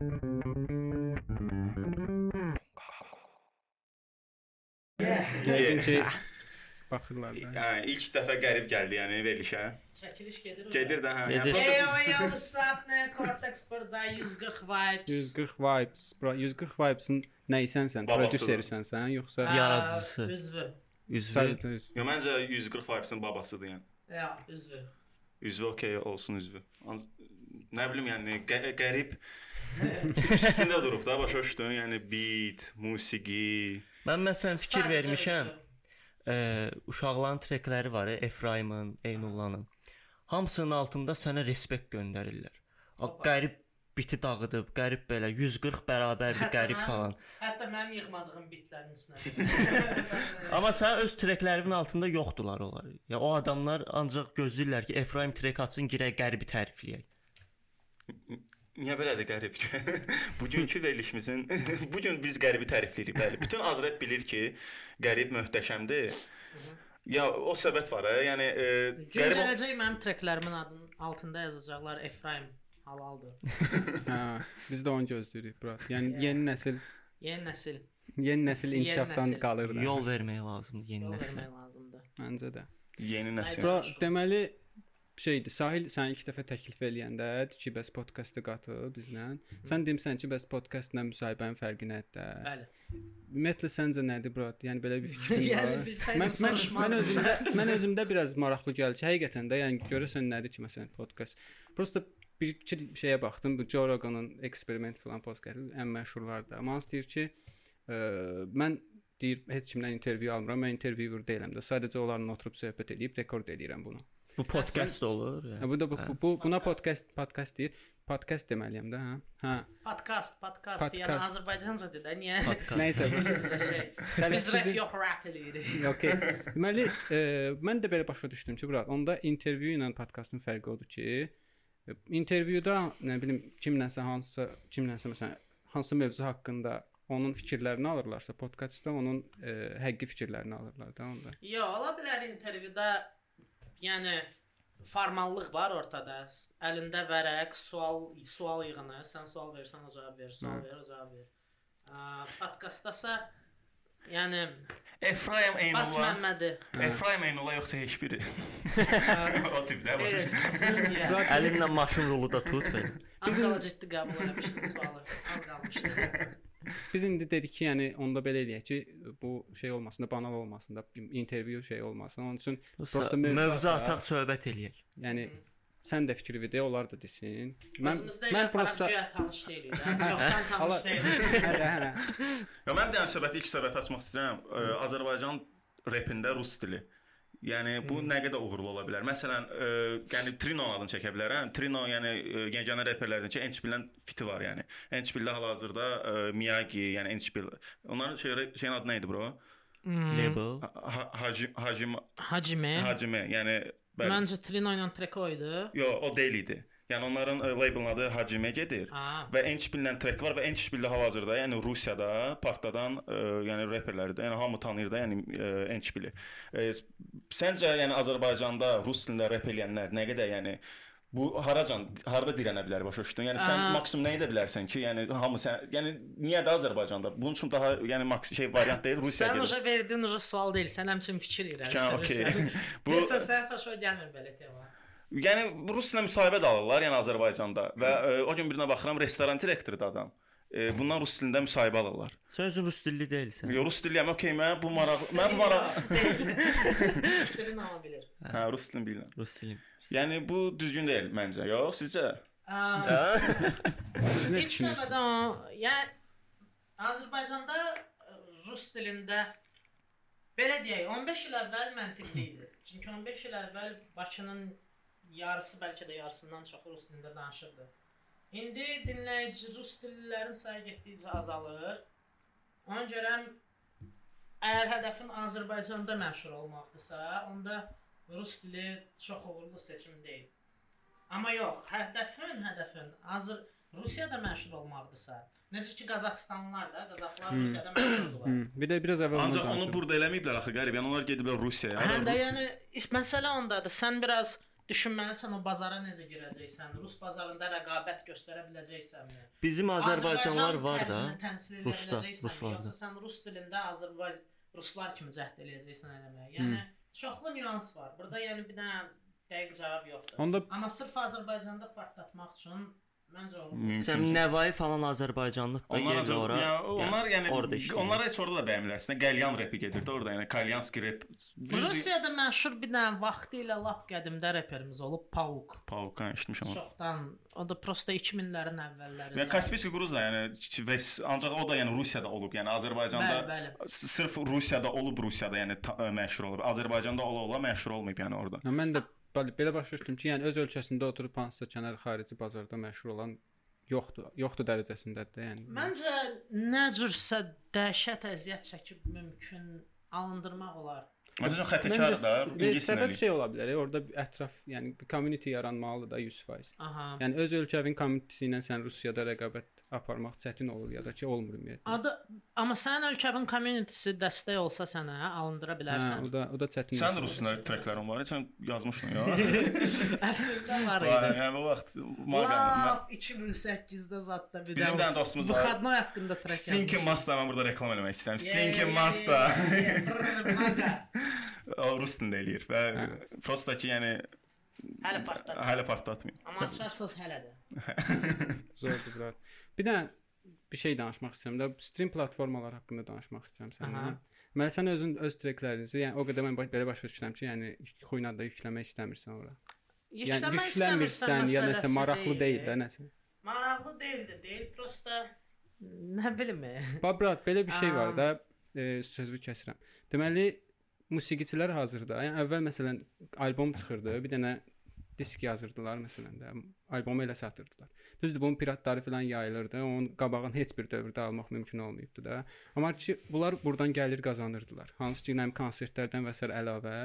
Yəqin ki baxırlar da. Hə, ilk dəfə qərib gəldi, yəni verilişə. Çəkiliş gedir. Gedir də, hə. Gedir. Yəni Ey o yavsap ne Cortex burada 140 vibes. 140 vibes, bro, 140 vibes-in nəyisən sən? Babasıdır. Prodüserisən sən, yoxsa Yaradıcısı. Üzvü. Üzvü? Yo, məncə 140 Vibes-in babasıdır yəni. Ya, üzvü. Üzvü okey olsun üzvü. Nə bilim yəni qə qərib üstündə durub da başa düşdün? Yəni beat, musiqi. Mən məsələn fikir Sadəcə vermişəm. Ə, uşaqların trekləri var, Efraimin, Eynullahın. Hamısının altında sənə respekt göndərirlər. O qərib biti dağıdıb, qərib belə 140 bərabərdir qərib mənim- falan. Hətta mənim yığmadığım bitlərin üstünə. Amma sən öz treklərinin altında yoxdular onlar. Ya o adamlar ancaq gözləyirlər ki, Efraim trek atsın, girək qəribi tərifləyək. Niyə belədir qərib? Bugünkü verilişimizin bu gün biz qəribi tərifləyirik, bəli. Bütün Azrət bilir ki, qərib möhtəşəmdir. Ya o səbət var, hə? yəni e, Gün qərib gələcək mənim treklərimin adının altında yazacaqlar Efraim halaldır. Hə, biz də onu gözləyirik, bro. Yəni yeni nəsil, Yeni nəsil yeni nəsil inkişafdan qalır da. Yol vermək lazımdır yeni yol nəslə. vermək lazımdır. Məncə də. yeni nəsil. Bro, deməli şeydir. Sahil sən ilk dəfə təklif eləyəndə ki, bəs podkastı qatıl bizlə. Sən demisən ki, bəs podkastla müsahibənin fərqi nədir? Bəli. Ümumiyyətlə səncə nədir, bro? Yəni belə bir fikrin Yəni var? bilsəydim mən, mən, mən özümdə mən özümdə biraz maraqlı gəldi. ki, Həqiqətən də, yəni görəsən nədir ki, məsələn, podkast. Prosta bir iki şeyə baxdım. Bu Joe Rogan'ın eksperiment falan podkastı ən məşhurlardır. Amma hans deyir ki, ə, mən deyir heç kimdən intervyu almıram. Mən interviewer deyiləm də. Sadəcə onlarla oturub söhbət edib rekord edirəm bunu. Bu podkast olur. Hə, bu da bu, bu, bu buna podkast podkast deyir. Podkast deməliyəm də, hə? Hə. Podkast, podkast, Podkast. yəni Azərbaycanca dedə, niyə? Nəysə. Biz rap yox, rap eləyirik. Okay. Deməli, e, mən də belə başa düşdüm ki, bura onda intervyu ilə podkastın fərqi odur ki, e, intervyuda nə bilim kimlənsə hansısa kimlənsə məsələn hansı mövzu haqqında onun fikirlərini alırlarsa, podkastda onun e, həqiqi fikirlərini alırlar da onda. Yo, ola bilər intervyuda yəni formallıq var ortada. Əlində vərəq, sual sual yığını, sən sual versən o cavab ver, sual Hı. ver, o cavab ver. Ə, podkastdasa yəni Efraim Bas Eynullah. Məmmədi. Efraim Eynullah yoxsa heç biri? o tipdə başa Əlinlə maşın rulu da tut. Az qala ciddi qəbul etmişdim sualı. Az qalmışdı. Biz indi dedik ki, yəni onda belə eləyək ki, bu şey olmasın da, banal olmasın da, intervyu şey olmasın. Onun üçün Prosta mövzu ataq. söhbət eləyək. yəni sən də fikir ver, onlar da desin. Mən Mən prosta tanış deyilik. də. Çoxdan tanış deyilik. hə, hə. Ya mən də yəni söhbəti ilk söhbət açmaq istəyirəm. Azərbaycan repində rus dili. Yəni bu nə qədər uğurlu ola bilər? Məsələn, ə, yəni Trino adını çəkə bilərəm. Trino yəni ə, yeganə reperlərdən ki, Enchbillə fiti var yəni. Enchbillə hal-hazırda ə, Miyagi, yəni Enchbil. Onların şey, şeyin adı nə idi bro? Label. Ha- Hacim Hacim Hacime. Hacime, yəni bəli. Məncə Trino ilə Treko idi. Yo, o deyil idi. Yəni onların ə, labelin adı Hacime gedir. Ha. Və Enchbillə trek var və Enchbil də hal-hazırda, yəni Rusiyada partladan, ə, yəni reperlərdir. Yəni hamı tanıyır da, yəni Enchbili. Ə, səncə yəni Azərbaycanda rus dilində rep eləyənlər nə qədər yəni bu haracan harda dirənə bilər başa düşdün? Yəni sən Aa. maksimum nə edə bilərsən ki, yəni hamı sən yəni niyə də Azərbaycanda? Bunun üçün daha yəni maks şey variant deyil Rusiya Sən uca verdin, uca sual deyil. Sən həmçinin fikir okey. irəlisən. Bu- Bu sən xoşa gəlmir belə tema. Yəni Rusla müsahibə də alırlar, yəni Azərbaycanda və ə, o gün birinə baxıram restoran direktorudur adam. E, bundan rus dilində müsahibə alırlar. Sən özün rus dilli deyilsən. Yo, rus diliyəm, okey, mən bu maraq, mən bu maraq, İstədin amma bilir. hə, rus dilini bilirəm. Rus dili. Yəni bu düzgün deyil məncə. Yox, sizcə? Ə, Hə? Nə düşünürsən? yəni Azərbaycanda ə, rus dilində belə deyək, 15 il əvvəl məntiqli idi. Çünki 15 il əvvəl Bakının yarısı, bəlkə də yarısından çoxu rus dilində danışırdı. İndi dinləyici rus dillilərin sayı getdikcə azalır. Ona görə əgər hədəfin Azərbaycanda məşhur olmaqdırsa, onda rus dili çox uğurlu seçim deyil. Amma yox, hədəfin, hədəfin Azər Rusiyada məşhur olmaqdırsa, necə ki Qazaxstanlılar da, Qazaxlar Rusiyada məşhurdular. Hı, Bir də biraz əvvəl Ancaq onu burada eləməyiblər axı qərib. Yəni onlar gediblər Rusiyaya. Həm də yəni iş məsələ ondadır. Sən biraz düşünməlisən o bazara necə girəcəksən, rus bazarında rəqabət göstərə biləcəksənmi? Bizim Azərbaycanlılar Azərbaycan var da. Rusda, ruslarda. yoxsa sən rus dilində Azərbaycan ruslar kimi cəhd eləyəcəksən eləməyə. Yəni çoxlu nüans var. Burada yəni bir dənə dəqiq cavab yoxdur. Onda Amma sırf Azərbaycanda partlatmaq üçün məncə o Mümkün. Sən Nəvai falan Azərbaycanlıq da acaba, ora. ya, onlar yəni orada işləyir. onlar heç orada da bəyənmirlər. Qəlyan repi gedirdi orada, yəni Kalyanski rep. Rusiyada məşhur bir dənə vaxtı ilə lap qədimdə reperimiz olub Pauk. Pauka eşitmişəm. onu. Çoxdan o da prosta 2000-lərin əvvəllərində. Ya Kaspiyski Gruz da yəni və ancaq o da yəni Rusiyada olub. Yəni Azərbaycanda Bəli, bəli. sırf Rusiyada olub Rusiyada yəni ta, məşhur olub. Azərbaycanda ola ola məşhur olmayıb yəni orada. Mən də belə, belə başa düşdüm ki, yəni öz ölkəsində oturub hansısa kənar xarici bazarda məşhur olan yoxdur. Yoxdur dərəcəsindədir də, yəni. Məncə nə cürsə dəhşət əziyyət çəkib mümkün alındırmaq olar. Məsələn xətəkar da ingilis səbəb şey ola bilər. e, Orada ətraf, yəni bir community yaranmalıdır da 100%. Aha. Yəni öz ölkəvin community ilə sən Rusiyada rəqabət aparmaq çətin olur ya da ki, olmur ümumiyyətlə. Adı amma sənin ölkənin community-si dəstək olsa sənə alındıra Hə, bilərsən. o da o da çətin. Sən məsələdir. rus dilində treklərin var, sən yazmışdın ya. Əslində var idi. yəni bu vaxt. Laf 2008-də zətdə bir Bizim bir dənə dostumuz var. Buxadnoy haqqında trek. Stinky Masta mən burada reklam eləmək istəyirəm. Brr, maga. O rus dilində eləyir və Hə. prosta ki, yəni Hələ partladı. hələ partlatmayın. Amma açarsınız hələ də. Zordur bura. Bir də bir şey danışmaq istəyirəm də stream platformaları haqqında danışmaq istəyirəm səninlə. Mən sən özün öz treklərinizi, yəni o qədər mən belə başa düşürəm ki, yəni xuyuna da yükləmək istəmirsən ora. Yəni Yükləmək yüklənmirsən ya istəmirsən nəsə maraqlı deyil də nəsə. Maraqlı deyildi, deyil, prosta nə bilim. Babrat belə bir şey var da, e, sözü kəsirəm. Deməli musiqiçilər hazırda, yəni əvvəl məsələn albom çıxırdı, bir dənə disk yazırdılar məsələn də, albomu elə satırdılar. Düzdür, bunun piratları filan yayılırdı. Onun qabağını heç bir dövrdə almaq mümkün olmayıbdı da. Amma ki bunlar burdan gəlir qazanırdılar. Hansı ki, nəm konsertlərdən və sair əlavə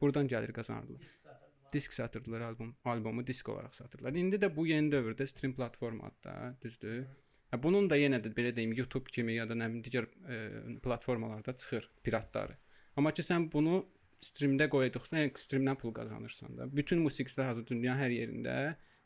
burdan gəlir qazanırdılar. Disk satırdılar. Disk satırdılar albom, albomu disk olaraq satırdılar. İndi də bu yeni dövrdə stream platformadır da, düzdür? Hə, bunun da yenə də belə deyim YouTube kimi ya da nə bilim digər e, platformalarda çıxır piratları. Amma ki sən bunu streamdə qoyduqda, yəni streamdən pul qazanırsan da. Bütün musiqiçilər hazır dünya hər yerində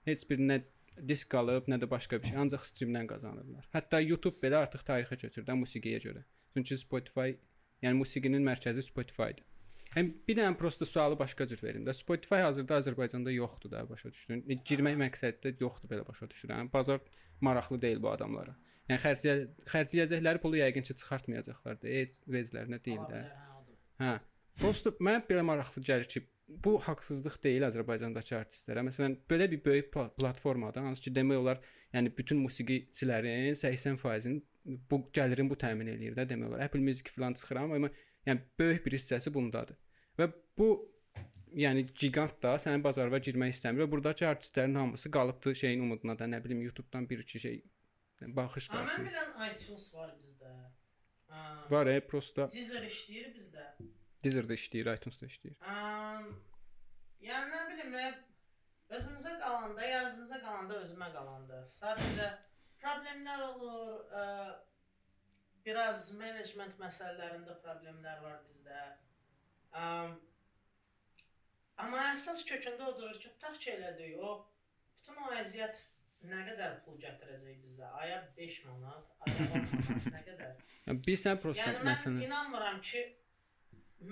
heç bir nə disk alıb, nə də başqa bir şey, ancaq streamdən qazanırlar. Hətta YouTube belə artıq tarixə köçür də musiqiyə görə. Çünki Spotify, yəni musiqinin mərkəzi Spotify-dır. Həm bir dənə prosta sualı başqa cür verim də. Spotify hazırda Azərbaycanda yoxdur da, başa düşdün? E, Girmək məqsəddə yoxdur belə başa düşürəm. Bazar maraqlı deyil bu adamlara. Yəni xərcləyə xərcləyəcəkləri pulu yəqin ki çıxartmayacaqlar da. Heç veclərinə deyil də. Hə. Prosta mənə belə maraqlı gəlir ki, bu haqsızlıq deyil Azərbaycandakı artistlərə. Məsələn, belə bir böyük pla- platformada hansı ki, demək olar, yəni bütün musiqiçilərin 80%-in bu gəlirin bu təmin eləyir də demək olar. Apple Music filan çıxıram, amma yəni böyük bir hissəsi bundadır. Və bu yəni gigant da sənin bazara girmək istəmir və burdakı artistlərin hamısı qalıbdı şeyin umuduna da, nə bilim YouTube-dan bir iki şey baxış Amma mən qalsın. bilən iTunes var bizdə. Var, e, prosta Deezer işləyir bizdə. Deezer-də işləyir, iTunes-da işləyir. Aa, yəni nə bilim, özümüzə qalanda, yazımıza qalanda özümə qalanda. Sadəcə problemlər olur, ə, biraz menecment məsələlərində problemlər var bizdə. Əm, amma əsas kökündə odur ki, tutaq ki elədik, o bütün o əziyyət nə qədər pul gətirəcək bizə? Aya 5 manat, aya 10 manat, nə qədər? Yəni bilsən prosta Yəni mən məsələn inanmıram ki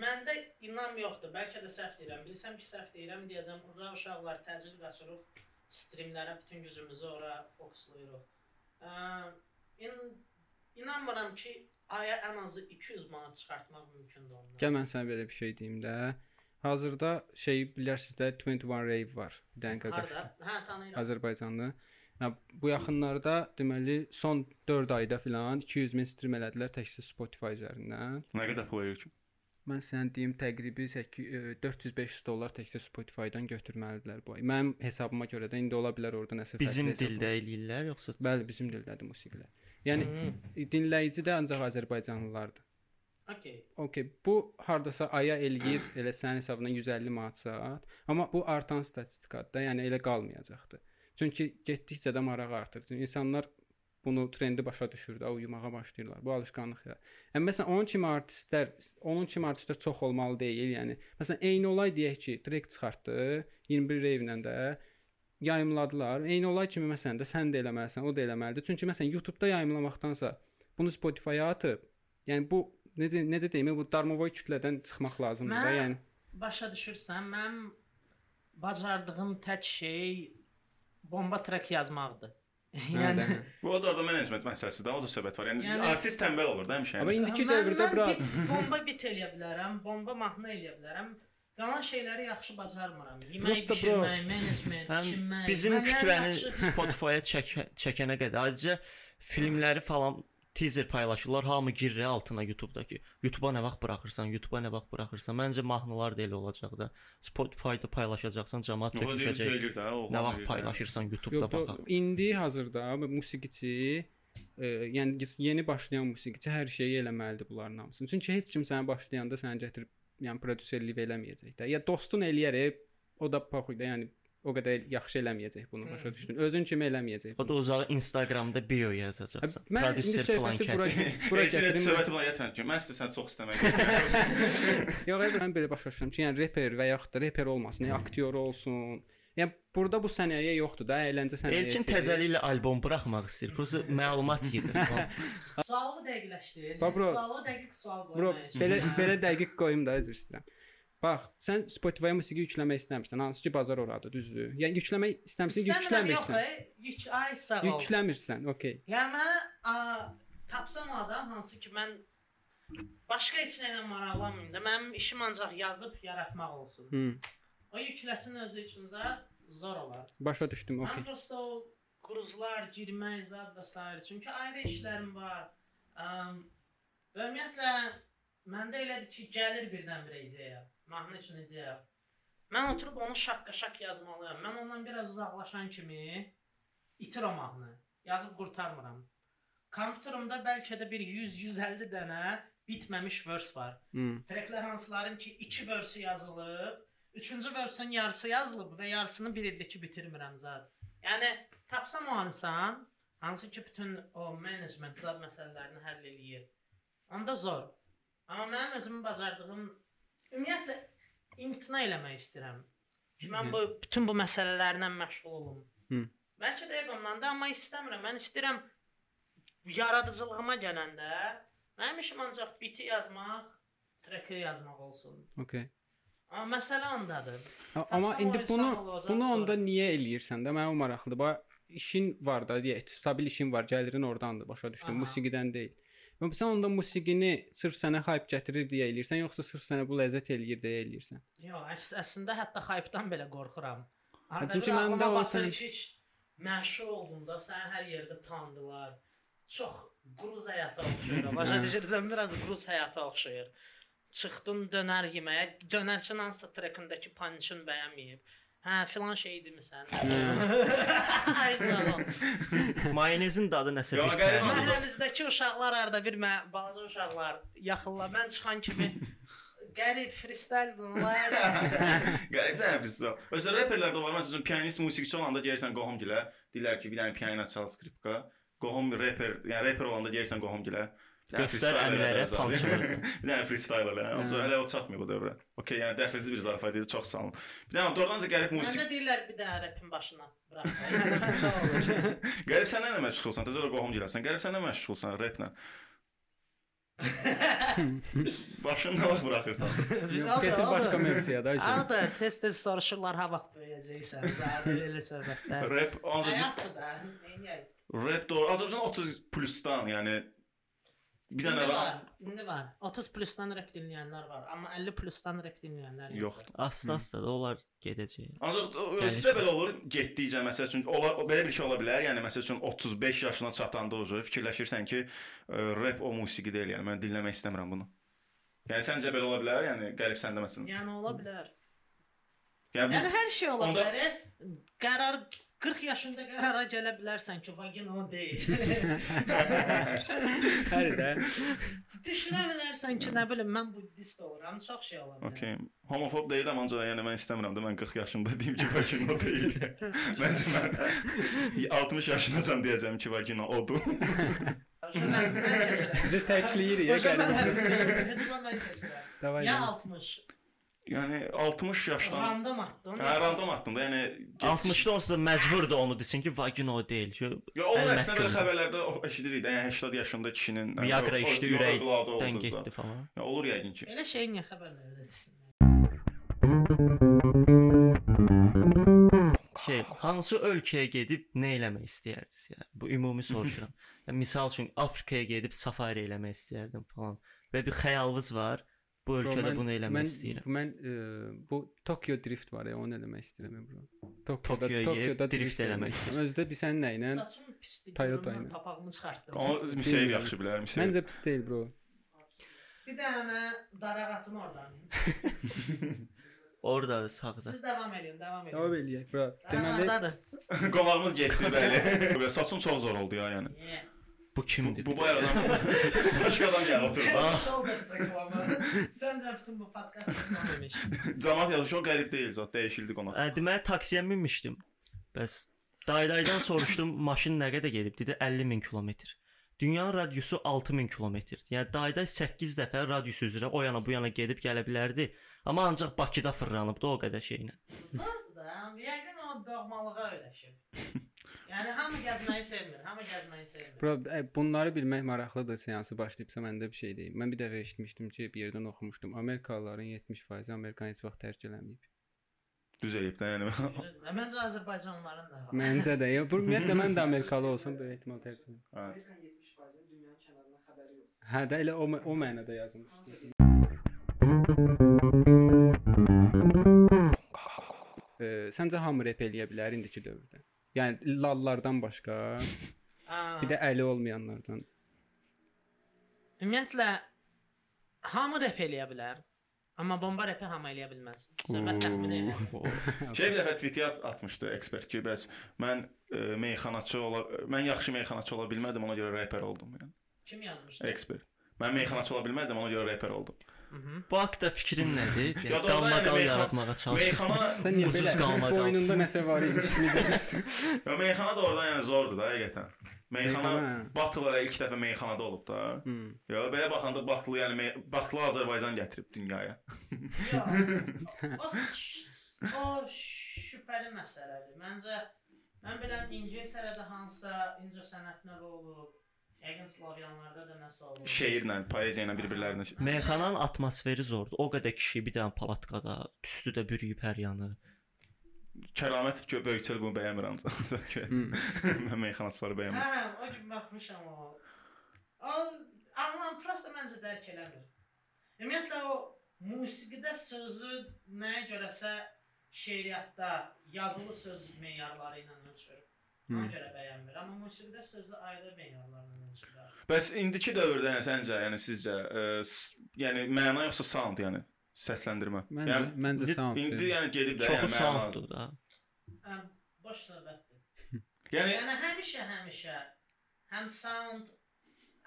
məndə inam yoxdur. Bəlkə də səhv deyirəm. Bilsəm ki, səhv deyirəm, deyəcəm, "Ura uşaqlar təcil qaçırıq, streamlərə bütün gücümüzü ora fokuslayırıq." Ə, in, inanmıram ki, aya ən azı 200 manat çıxartmaq mümkündür ondan. Gəl mən sənə belə bir şey deyim də. Hazırda şey bilərsiniz də 21 Rave var. Bir dənə. Harda? Hə, tanıyıram. Azərbaycanlı. Ya bu yaxınlarda deməli son 4 ayda filan 200 min stream elədilər təkcə Spotify üzərindən. Nə qədər pul verir ki? Mən sənə deyim təqribi 400-500 dollar təkcə Spotify-dan götürməlidirlər bu ay. Mənim hesabıma görə də indi ola bilər orada nəsə Bizim dildə eləyirlər yoxsa Bəli, bizim dildədir musiqilər. Yəni dinləyici də ancaq Azərbaycanlılardır. Okay. Okay, bu hardasa aya eləyir, elə sənin hesabına 150 manat saat, amma bu artan statistikadır da, yəni elə qalmayacaqdı. Çünki getdikcə də maraq artır. İnsanlar bunu trendi başa düşür də, uyumağa başlayırlar. Bu alışqanlıq yarar. Yəni məsələn onun kimi artistlər, onun kimi artistlər çox olmalı deyil. Yəni məsələn eyni olay deyək ki, track çıxartdı 21 reyvlə də yayımladılar. Eyni olay kimi məsələn də sən də eləməlisən, o da eləməlidir. Çünki məsələn YouTube-da yayımlamaqdansa bunu Spotify-a atıb, yəni bu necə necə deyim, bu darmovoy kütlədən çıxmaq lazımdır da, Mən- yəni. Başa düşürsən, mənim bacardığım tək şey bomba trek yazmaqdır. yəni Bu da orada menecment məsələsidir, o da söhbət var. Yəni, Yəni- artist tənbəl olur da həmişə. Amma indiki dövrdə bura bomba bit eləyə bilərəm, bomba mahnı eləyə bilərəm. Qalan şeyləri yaxşı bacarmıram. Yemək bişirmək, menecment, düşünmək. bizim yaxşı- Spotify-a çək çəkənə qədər ayrıca filmləri falan teaser paylaşırlar. Hamı girir altına YouTube-dakı. YouTube-a nə vaxt buraxırsan, YouTube-a nə vaxt buraxırsan. Məncə mahnılar da elə olacaq da. Spotify-da paylaşacaqsan, cəmaət töküləcək. Nə vaxt paylaşırsan YouTube-da baxaq. yox, indi hazırda musiqiçi e, yəni yeni başlayan musiqiçi hər şeyi eləməlidir bunların hamısını. Çünki heç kim sənə başlayanda səni gətirib yəni prodüserlik eləməyəcək də. Ya dostun eləyər, o da paxuy da, yəni o qədər yaxşı eləməyəcək bunu başa düşdün. Özün kimi eləməyəcək. O da uzağı Instagramda bio yazacaqsan. Mən indi Prodüser falan söhbəti bura bura gətirim. söhbəti buna gətirən ki, mən sizə sən çox istəmək. Yox, mən belə başa düşürəm ki, yəni reper və yaxud da reper olmasın, yəni aktyor olsun. Yəni burada bu sənaye yoxdur da, əyləncə sənayesi. Elçin təzəliklə albom buraxmaq istəyir. Prosta məlumat yığır. Sualı dəqiqləşdir. Sualı dəqiq sual qoymaq belə belə dəqiq qoyum da, üzr istəyirəm. Bax, sən Spotify-a musiqi yükləmək istəmirsən, hansı ki bazar oradır, düzdür? Yəni yükləmək istəmirsən, İstəmirəm, yox, yükləmirsən. e, Yük ay sağ ol. Yükləmirsən, okey. Yəni mən tapsam adam hansı ki mən başqa heç nə ilə maraqlanmıram da. Mənim işim ancaq yazıb yaratmaq olsun. Hı, O yükləsin özü üçün zət zor olar. başa düşdüm, Mən okey. prosta o qruzlar, girmək zad və s. Çünki ayrı işlərim var. Əm, və ümumiyyətlə məndə elədir ki, gəlir birdən-birə ideya. Mahnı üçün ideya. Mən oturub onu şaqqa-şaq yazmalıyam. Mən ondan biraz uzaqlaşan kimi itir o mahnı. Yazıb qurtarmıram. Kompüterimdə bəlkə də bir 100-150 dənə bitməmiş vers var. Hı. Treklər hansıların ki 2 versi yazılıb, 3-cü versin yarısı yazılıb və yarısını bir ildə ki bitirmirəm zət. Yəni tapsam o insan hansı ki bütün o menecment zət məsələlərini həll eləyir. Onda zor. Amma mənim özümün bacardığım ümumiyyətlə imtina eləmək istəyirəm. Ki mən bu bütün bu məsələlərlə məşğul olum. Hı. Bəlkə də eqomdan da, amma istəmirəm. Mən istəyirəm yaradıcılığıma gələndə mənim işim ancaq biti yazmaq, treki yazmaq olsun. Okey. Amma məsələ ondadır. A- Amma indi bunu bunu sonra. onda niyə eləyirsən də? Mənə o maraqlıdır. Bax işin var da, deyək, stabil işin var, gəlirin oradandır, başa düşdüm. Musiqidən deyil. Və sən onda musiqini sırf sənə hype gətirir deyə eləyirsən, yoxsa sırf sənə bu ləzzət eləyir deyə eləyirsən? Yox, əks əslində hətta hype-dan belə qorxuram. çünki çünki məndə o sən ki, məşhur oldun da, səni hər yerdə tanıdılar. Çox qruz həyatı oxşayır. Başa düşürsən, biraz qruz həyatı oxşayır. Çıxdın dönər yeməyə, dönərçin hansısa trekindəki punch-ın bəyənməyib. Hə, filan şey demisən. Ay sağ ol. Mayonezin dadı nəsə bir oldu. Məhəllimizdəki uşaqlar arada bir mə balaca uşaqlar yaxınlar. Mən çıxan kimi qərib freestyle dinləyir. Qərib də hərfisi. Özdə reperlər də var. Məsələn, pianist, musiqiçi olanda deyirsən qohum gilə, deyirlər ki, bir dənə piano çal skripka. Qohum reper, yəni reper olanda deyirsən qohum gilə. Göstər elə punch Bir dənə freestyle elə. Also hələ o çatmıyor bu dövrə. Okay, yəni dəxlici bir zarafat idi, çox sağ olun. Bir dənə doğrudanca qərib Məndə musiqi. deyirlər bir dənə rapin başına burax. Məndə. Qərib sən nə məşğulsan? Təzə qohum giləsən. Qərib sən nə məşğulsan rapla? Başını da buraxırsan. Keçir başqa mövzuya da. Arada tez-tez soruşurlar ha vaxt böyüyəcəksən, zadə elə söhbətlər. Rap ancaq Həyatdır da. Neyniyək? rap doğru. Azərbaycan 30 plusdan, yəni bir dənə var. indi var. 30 plusdan rap dinləyənlər var, amma 50 plusdan rap dinləyənlər Yoxdur. Asta-asta da onlar gedəcək. Ancaq sizdə belə olur, getdikcə məsəl üçün ola belə bir şey ola bilər. Yəni məsəl üçün 35 yaşına çatanda o fikirləşirsən ki, ə, rap o musiqi deyil, yəni mən dinləmək istəmirəm bunu. Yəni səncə belə ola bilər? Yəni qərib səndə məsələn. Yəni ola bilər. Yəni Yəni hər şey ola Onda- bilər. Qərar 40 yaşında qərara gələ bilərsən ki, vagin o deyil. Hər də. Düşünə bilərsən ki, nə bilim mən buddist oluram, çox şey ola bilər. Okay. Homofob deyiləm ancaq yəni mən istəmirəm də mən 40 yaşımda deyim ki, vagina deyil. Məncə mən 60 yaşınacan deyəcəm ki, vagina odur. Bizi təkləyir ya gəlin. hər mən keçirəm. Ya 60. Yəni 60 yaşdan Random atdın. Hə, random atdım da, yəni 60-da olsa məcburdur onu desin ki, vagina o deyil. Ki, Ya o əlbəttə əslində belə olur. xəbərlərdə o- eşidirik də, yəni 80 yaşında kişinin yəni, Viagra o- o- içdi, o- övladı ürəkdən oldu da. getdi falan. Ya olur yəqin ki. Elə şey niyə xəbərlərdə desin? Şey, hansı ölkəyə gedib nə eləmək istəyərdiniz yəni? Bu ümumi soruşuram. yəni misal üçün Afrikaya gedib safari eləmək istəyərdim falan. Və bir xəyalınız var. Bu ölkədə Bro, bunu eləmək mən, istəyirəm. Mən e, bu Tokyo Drift var ya, onu eləmək istəyirəm bro. Tokyoda Tokyoya Tokyoda drift drift eləmək istəyirəm. Özdə bir sən nə ilə? Saçım pisdir. Toyota mən ilə. Papağımı çıxartdım. O Müseyib yaxşı bilər, Müseyib. Məncə pis deyil bro. Bir də həmə darağatın oradan. Orada sağda. Siz davam edin, davam edin. Davam eləyək bro. Deməli, Qonağımız getdi bəli. Saçın çox zor oldu ya yəni. Yeah. Bu Bu, kimdir? bu bayaq adam başqa adam gəl oturdu. Shoulders reklamı. Sən də bütün bu podkast reklam emiş. Cəmaət yaxşı, o qərib deyil zət, dəyişildi qonaq. Ə, deməli taksiyə minmişdim. Bəs daydaydan soruşdum maşın nə qədər gedib? Dedi 50 min kilometr. Dünyanın radiusu 6000 kilometrdir. Yəni dayday 8 dəfə radius üzrə o yana bu yana gedib gələ bilərdi. Amma ancaq Bakıda fırlanıbdı o qədər şeylə. Zordur da. Yəqin o doğmalığa öyrəşib. Yəni hamı gəzməyi sevmir, hamı gəzməyi sevmir. bro bunları bilmək maraqlıdır seansı başlayıbsa məndə bir şey deyim. Mən bir dəfə eşitmişdim ki, bir yerdən oxumuşdum. Amerikalıların 70% Amerikanı heç vaxt tərk eləməyib. Düz eləyib də yəni. Məncə Azərbaycanlıların da. Məncə də. Bu ümumiyyətlə mən də Amerikalı olsam böyük ehtimal tərk eləməm. Hə. Amerikan 70%-in dünyanın kənarından xəbəri yox. Hə də elə o o mənada yazılmışdı. Ə, səncə hamı rep eləyə bilər indiki dövrdə? Yəni lallardan başqa, bir də əli olmayanlardan. Ümumiyyətlə hamı rep eləyə bilər. Amma bomba repi hamı eləyə bilməz. Söhbət təxmin edir. Şey bir dəfə tweetə at atmışdı ekspert ki, bəs mən e, meyxanaçı ola mən yaxşı meyxanaçı ola bilmədim, ona görə reper oldum yəni. Kim yazmışdı? Ekspert. Mən meyxanaçı ola bilmədim, ona görə reper oldum. Mhm. Bu haqqda fikrin nədir? Yəni qalmaqal yəni yaratmağa çalış. Meyxana Sən niyə belə qalmaqal. boynunda nəsə var imiş kimi deyirsən? ya meyxana da oradan yəni zordur da həqiqətən. Meyxana Meyxana. Batıl elə ilk dəfə meyxanada olub da. Ya belə baxanda Batılı yəni Batılı Azərbaycan gətirib dünyaya. O şübhəli məsələdir. Məncə mən bilən İngiltərədə hansısa incəsənət növü olub. Yəqin Slavyanlarda da nəsə olub. Şeirlə, poeziya ilə bir-birlərinə. Meyxananın atmosferi zordur. O qədər kişi bir dənə palatkada, tüstü də bürüyüb hər yanı. Kəramət böyükçül bunu bəyənmirəm. Hmm. Mən meyxanaçıları bəyənmirəm. Hə, o gün baxmışam o. O anlam prosta məncə dərk eləmir. Ümumiyyətlə o musiqidə sözü nəyə görəsə şeiriyyatda yazılı söz meyarları ilə. Ona görə bəyənmir. Amma musiqidə sözü ayrı meyarlarla ölçürlər. Bəs indiki dövrdə yəni səncə, yəni sizcə, ə, s- yəni məna yoxsa sound, yəni səsləndirmə? Məncə yəni, məncə sound. İndi yəni gedib də yəni məna. sounddur da. Hə, boş söhbətdir. Yəni Yəni həmişə həmişə həm sound,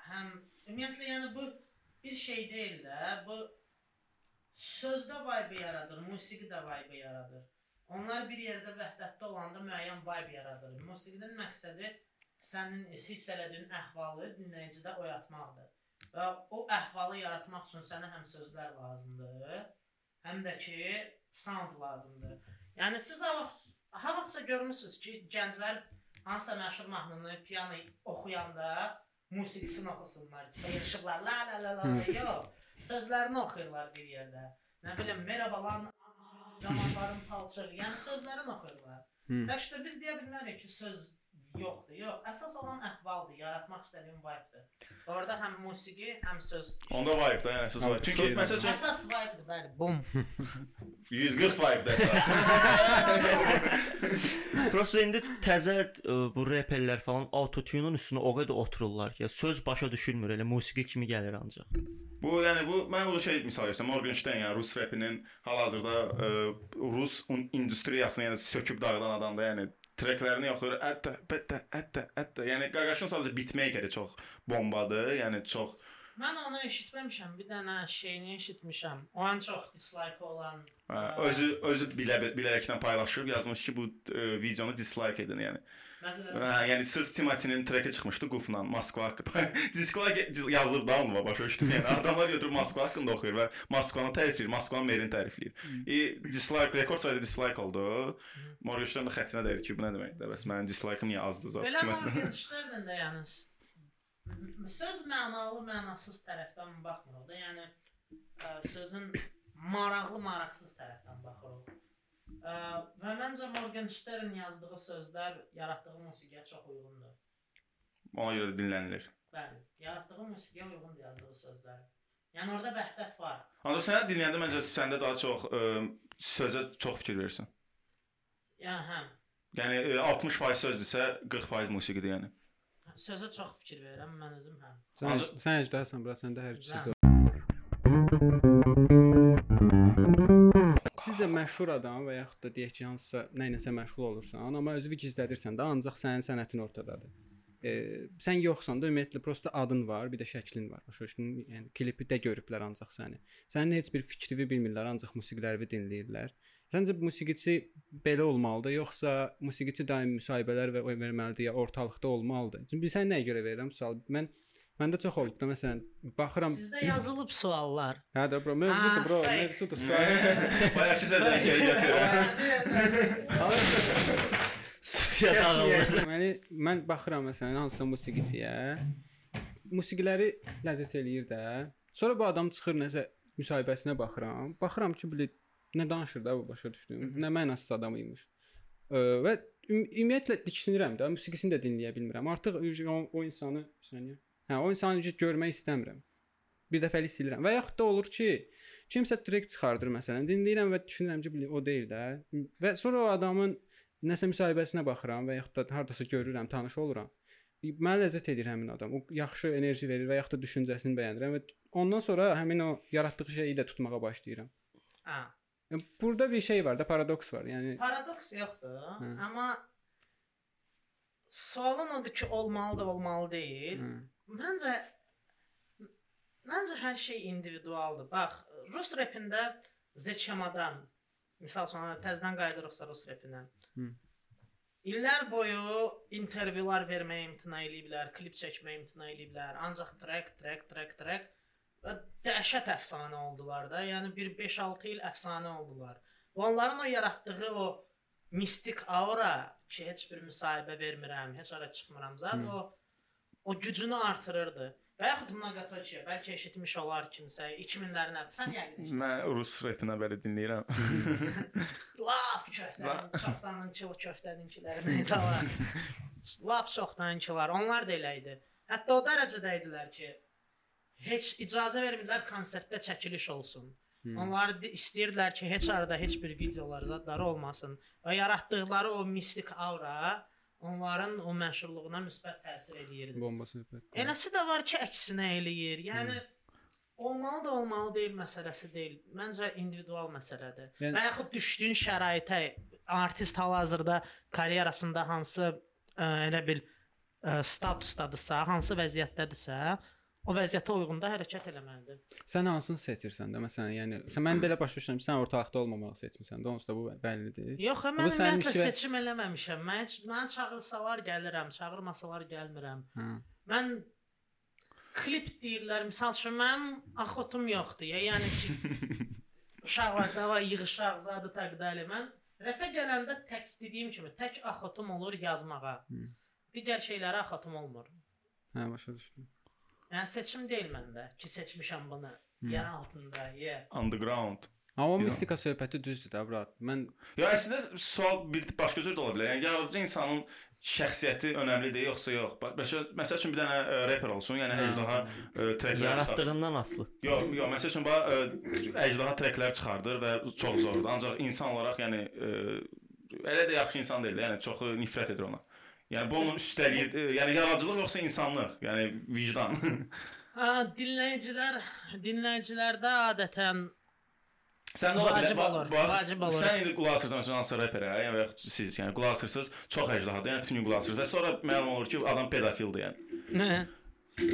həm ümumiyyətlə yəni bu bir şey deyil də, bu sözdə vibe yaradır, musiqi də vibe yaradır. Onlar bir yerdə vəhdətdə olanda müəyyən vibe yaradır. Musiqinin məqsədi sənin hiss elədiyin əhvalı dinləyicidə oyatmaqdır. Və o əhvalı yaratmaq üçün sənə həm sözlər lazımdır, həm də ki sound lazımdır. Yəni siz ha vaxt ha vaxtsa görmüsüz ki, gənclər hansısa məşhur mahnını piano oxuyanda musiqisini oxusunlar, çıxışıqlar la la la la yox. Sözlərini oxuyurlar bir yerdə. Nə bilim, merhabalar, zamanların palçığı. Yəni sözlərini oxuyurlar. Tək də biz deyə bilmərik ki, söz yoxdur. Yox, əsas olan əhvaldır, yaratmaq istədiyin vibe-dir. Orada həm musiqi, həm söz. onda vibe da, yəni siz vibe. Çünki məsəl üçün Əsas vibe-dir, bəli. Bum. 140 vibe də əsas. Prosta indi təzə ə, bu reperlər falan autotune-un üstünə o qədər otururlar ki, söz başa düşülmür, elə musiqi kimi gəlir ancaq. Bu yəni bu mən bu şey misal versəm Morgenstern yəni Rus rapinin hal-hazırda ə, Rus industriyasını yəni söküb dağıdan adam da yəni treklərini oxuyur. Ətə, bətə, ətə, ətə. Yəni Qaqaşın sadəcə beatmaker-i çox bombadır. Yəni çox Mən onu eşitməmişəm. Bir dənə şeyini eşitmişəm. O ən çox dislike olan. Hə, özü özü bilə bilərəkdən paylaşıb yazmış ki, bu ə, videonu dislike edin, yəni. Məsələn, Hə, yəni sırf Timotinin treki çıxmışdı Qufla Moskva haqqında. dislike yazılıb da onunla başa düşdüm. Yəni adamlar götürüb Moskva haqqında oxuyur və Moskvanı tərifləyir, Moskvanın merini tərifləyir. E dislike rekord sayda dislike oldu. Morgenstern də xəttinə dəydi ki, bu nə deməkdir? Bəs mənim dislike-ım niyə azdı zət? belə marketçilərdən də yəni söz mənalı, mənasız tərəfdən baxmırıq da. Yəni ə, sözün maraqlı, maraqsız tərəfdən baxırıq. Ə, və məncə Morgenstern yazdığı sözlər yaratdığı musiqiyə çox uyğundur. Ona görə də dinlənilir. Bəli, yaratdığı musiqiyə uyğundur yazdığı sözlər. Yəni orada vəhdət var. Ancaq sənə dinləyəndə məncə səndə daha çox ə, sözə çox fikir verirsən. Yəni hə, Yəni ə, 60% sözdürsə, 40% musiqidir yəni. sözə çox fikir verirəm mən özüm hə. Sən Ancaq- sən əcdəsən, bura səndə hər ikisi. Sizcə məşhur adam və yaxud da deyək ki, hansısa nə iləsə məşğul olursan, amma özünü gizlədirsən də, ancaq sənin sənətin ortadadır. E, sən yoxsan da ümumiyyətlə prosta adın var, bir də şəklin var. Başa düşdün? Yəni klipi də görüblər ancaq səni. Sənin heç bir fikrini bilmirlər, ancaq musiqilərini dinləyirlər. Səncə musiqiçi belə olmalıdır, yoxsa musiqiçi daim müsahibələr və verməlidir, ya ortalıqda olmalıdır? Çünki sən nəyə görə verirəm sual? Mən məndə çox olub da məsələn baxıram. Sizdə yazılıb suallar. Hə də bro, mövzudur Ah, bro, fake. mövzudur sual. Bayaqki sözləri geri götürürəm. Studiya dağılmaz. Deməli, mən baxıram məsələn hansısa musiqiçiyə, musiqiləri ləzzət eləyir də. Sonra bu adam çıxır nəsə müsahibəsinə baxıram. Baxıram ki, bilə nə danışır da bu başa düşdüm. Nə mənasız adam imiş. Və üm ümumiyyətlə diksinirəm də, musiqisini də dinləyə bilmirəm. Artıq o, o insanı saniyə. Hə, o insanı görmək istəmirəm. Bir dəfəlik silirəm. Və yaxud da olur ki, kimsə track çıxardır məsələn, dinləyirəm və düşünürəm ki, o deyil də. Və sonra o adamın nəsə müsahibəsinə baxıram və yaxud da hardasa görürəm, tanış oluram. Mənə ləzzət edir həmin adam. O yaxşı enerji verir və yaxud da düşüncəsini bəyənirəm və ondan sonra həmin o yaratdığı şeyi də tutmağa başlayıram. Hə. Yəni, Burada bir şey var da, paradoks var. Yəni Paradoks yoxdur, Hə. amma sualın odur ki, olmalıdır, olmalı deyil. hə. Məncə məncə hər şey individualdır. Bax, rus repində Zeçamadan misal üçün təzədən qayıdırıqsa rus repinə. Hı. İllər boyu intervyular verməyə imtina eləyiblər, klip çəkməyə imtina eləyiblər. Ancaq trek, trek, trek, trek və dəhşət əfsanə oldular da. Yəni bir 5-6 il əfsanə oldular. Və onların o yaratdığı o mistik aura ki, heç bir müsahibə vermirəm, heç ara çıxmıram zət, o o gücünü artırırdı. Və yaxud Nagatochi, bəlkə eşitmiş olar kimsə 2000-lərin əvvəl. Sən yəqin eşitmisən. Mən rus repinə belə dinləyirəm. Laf köftənin, çoxdanın kilo köftəninkilərinə də var. Laf çoxdankılar, onlar da elə idi. Hətta o dərəcədə idilər ki, heç icazə vermirlər konsertdə çəkiliş olsun. Hı. Onlar istəyirdilər ki, heç arada heç bir videolar zadları olmasın və yaratdıqları o mistik aura onların o məşhurluğuna müsbət təsir eləyirdi. Bomba söhbət. Eləsi də var ki, əksinə eləyir. Yəni olmalı da olmalı deyil məsələsi deyil. Məncə individual məsələdir. Yəni- Və yaxud düşdüyün şəraitə artist hal-hazırda karyerasında hansı ə, elə bil ə, statusdadırsa, hansı vəziyyətdədirsə, o vəziyyətə uyğun da hərəkət eləməlidir. Sən hansını seçirsən də məsələn, yəni sən mən belə başa düşürəm sən ortalıqda olmamağı seçmisən də, onsuz da bu bəllidir. Yox, Bu mən ümumiyyətlə işlə- seçim eləməmişəm. Mən mən çağırsalar gəlirəm, çağırmasalar gəlmirəm. Hə. Mən klip deyirlər, məsəl üçün mənim axotum yoxdur. Ya, yəni ki uşaqlarda var yığışaq zadı təqdəli. Mən rəpə gələndə tək dediyim kimi tək axotum olur yazmağa. Hı. Digər şeylərə axotum olmur. Hə, başa düşdüm. Yəni seçim deyil məndə ki, seçmişəm bunu. Hı. Yer altında, yeah. Underground. Amma mistika söhbəti düzdür da, brat. Mən Ya əslində sual bir başqa cür də ola bilər. Yəni yaradıcı insanın şəxsiyyəti önəmlidir yoxsa yox? Bax, Məsəl üçün bir dənə ə, rapper olsun, yəni əjdaha ə, treklər çıxarır. Yaratdığından asılı. Yox, yox, məsəl üçün bax əjdaha treklər çıxardır və çox zordur. Ancaq insan olaraq yəni ə, elə də yaxşı insan deyil, də, yəni çox nifrət edir ona. Yəni bu onun üstəliyi, ə, yəni yaradıcılıq yoxsa insanlıq, yəni vicdan. Ha, dinləyicilər, dinləyicilərdə adətən Sən ola bilər. Bax, vacib olur. sən indi qulaq asırsan məsələn hansısa reperə, yəni və yaxud siz yəni qulaq asırsınız, çox əjdahadır, yəni bütün gün qulaq asırsınız və sonra məlum olur ki, adam pedofildir yəni.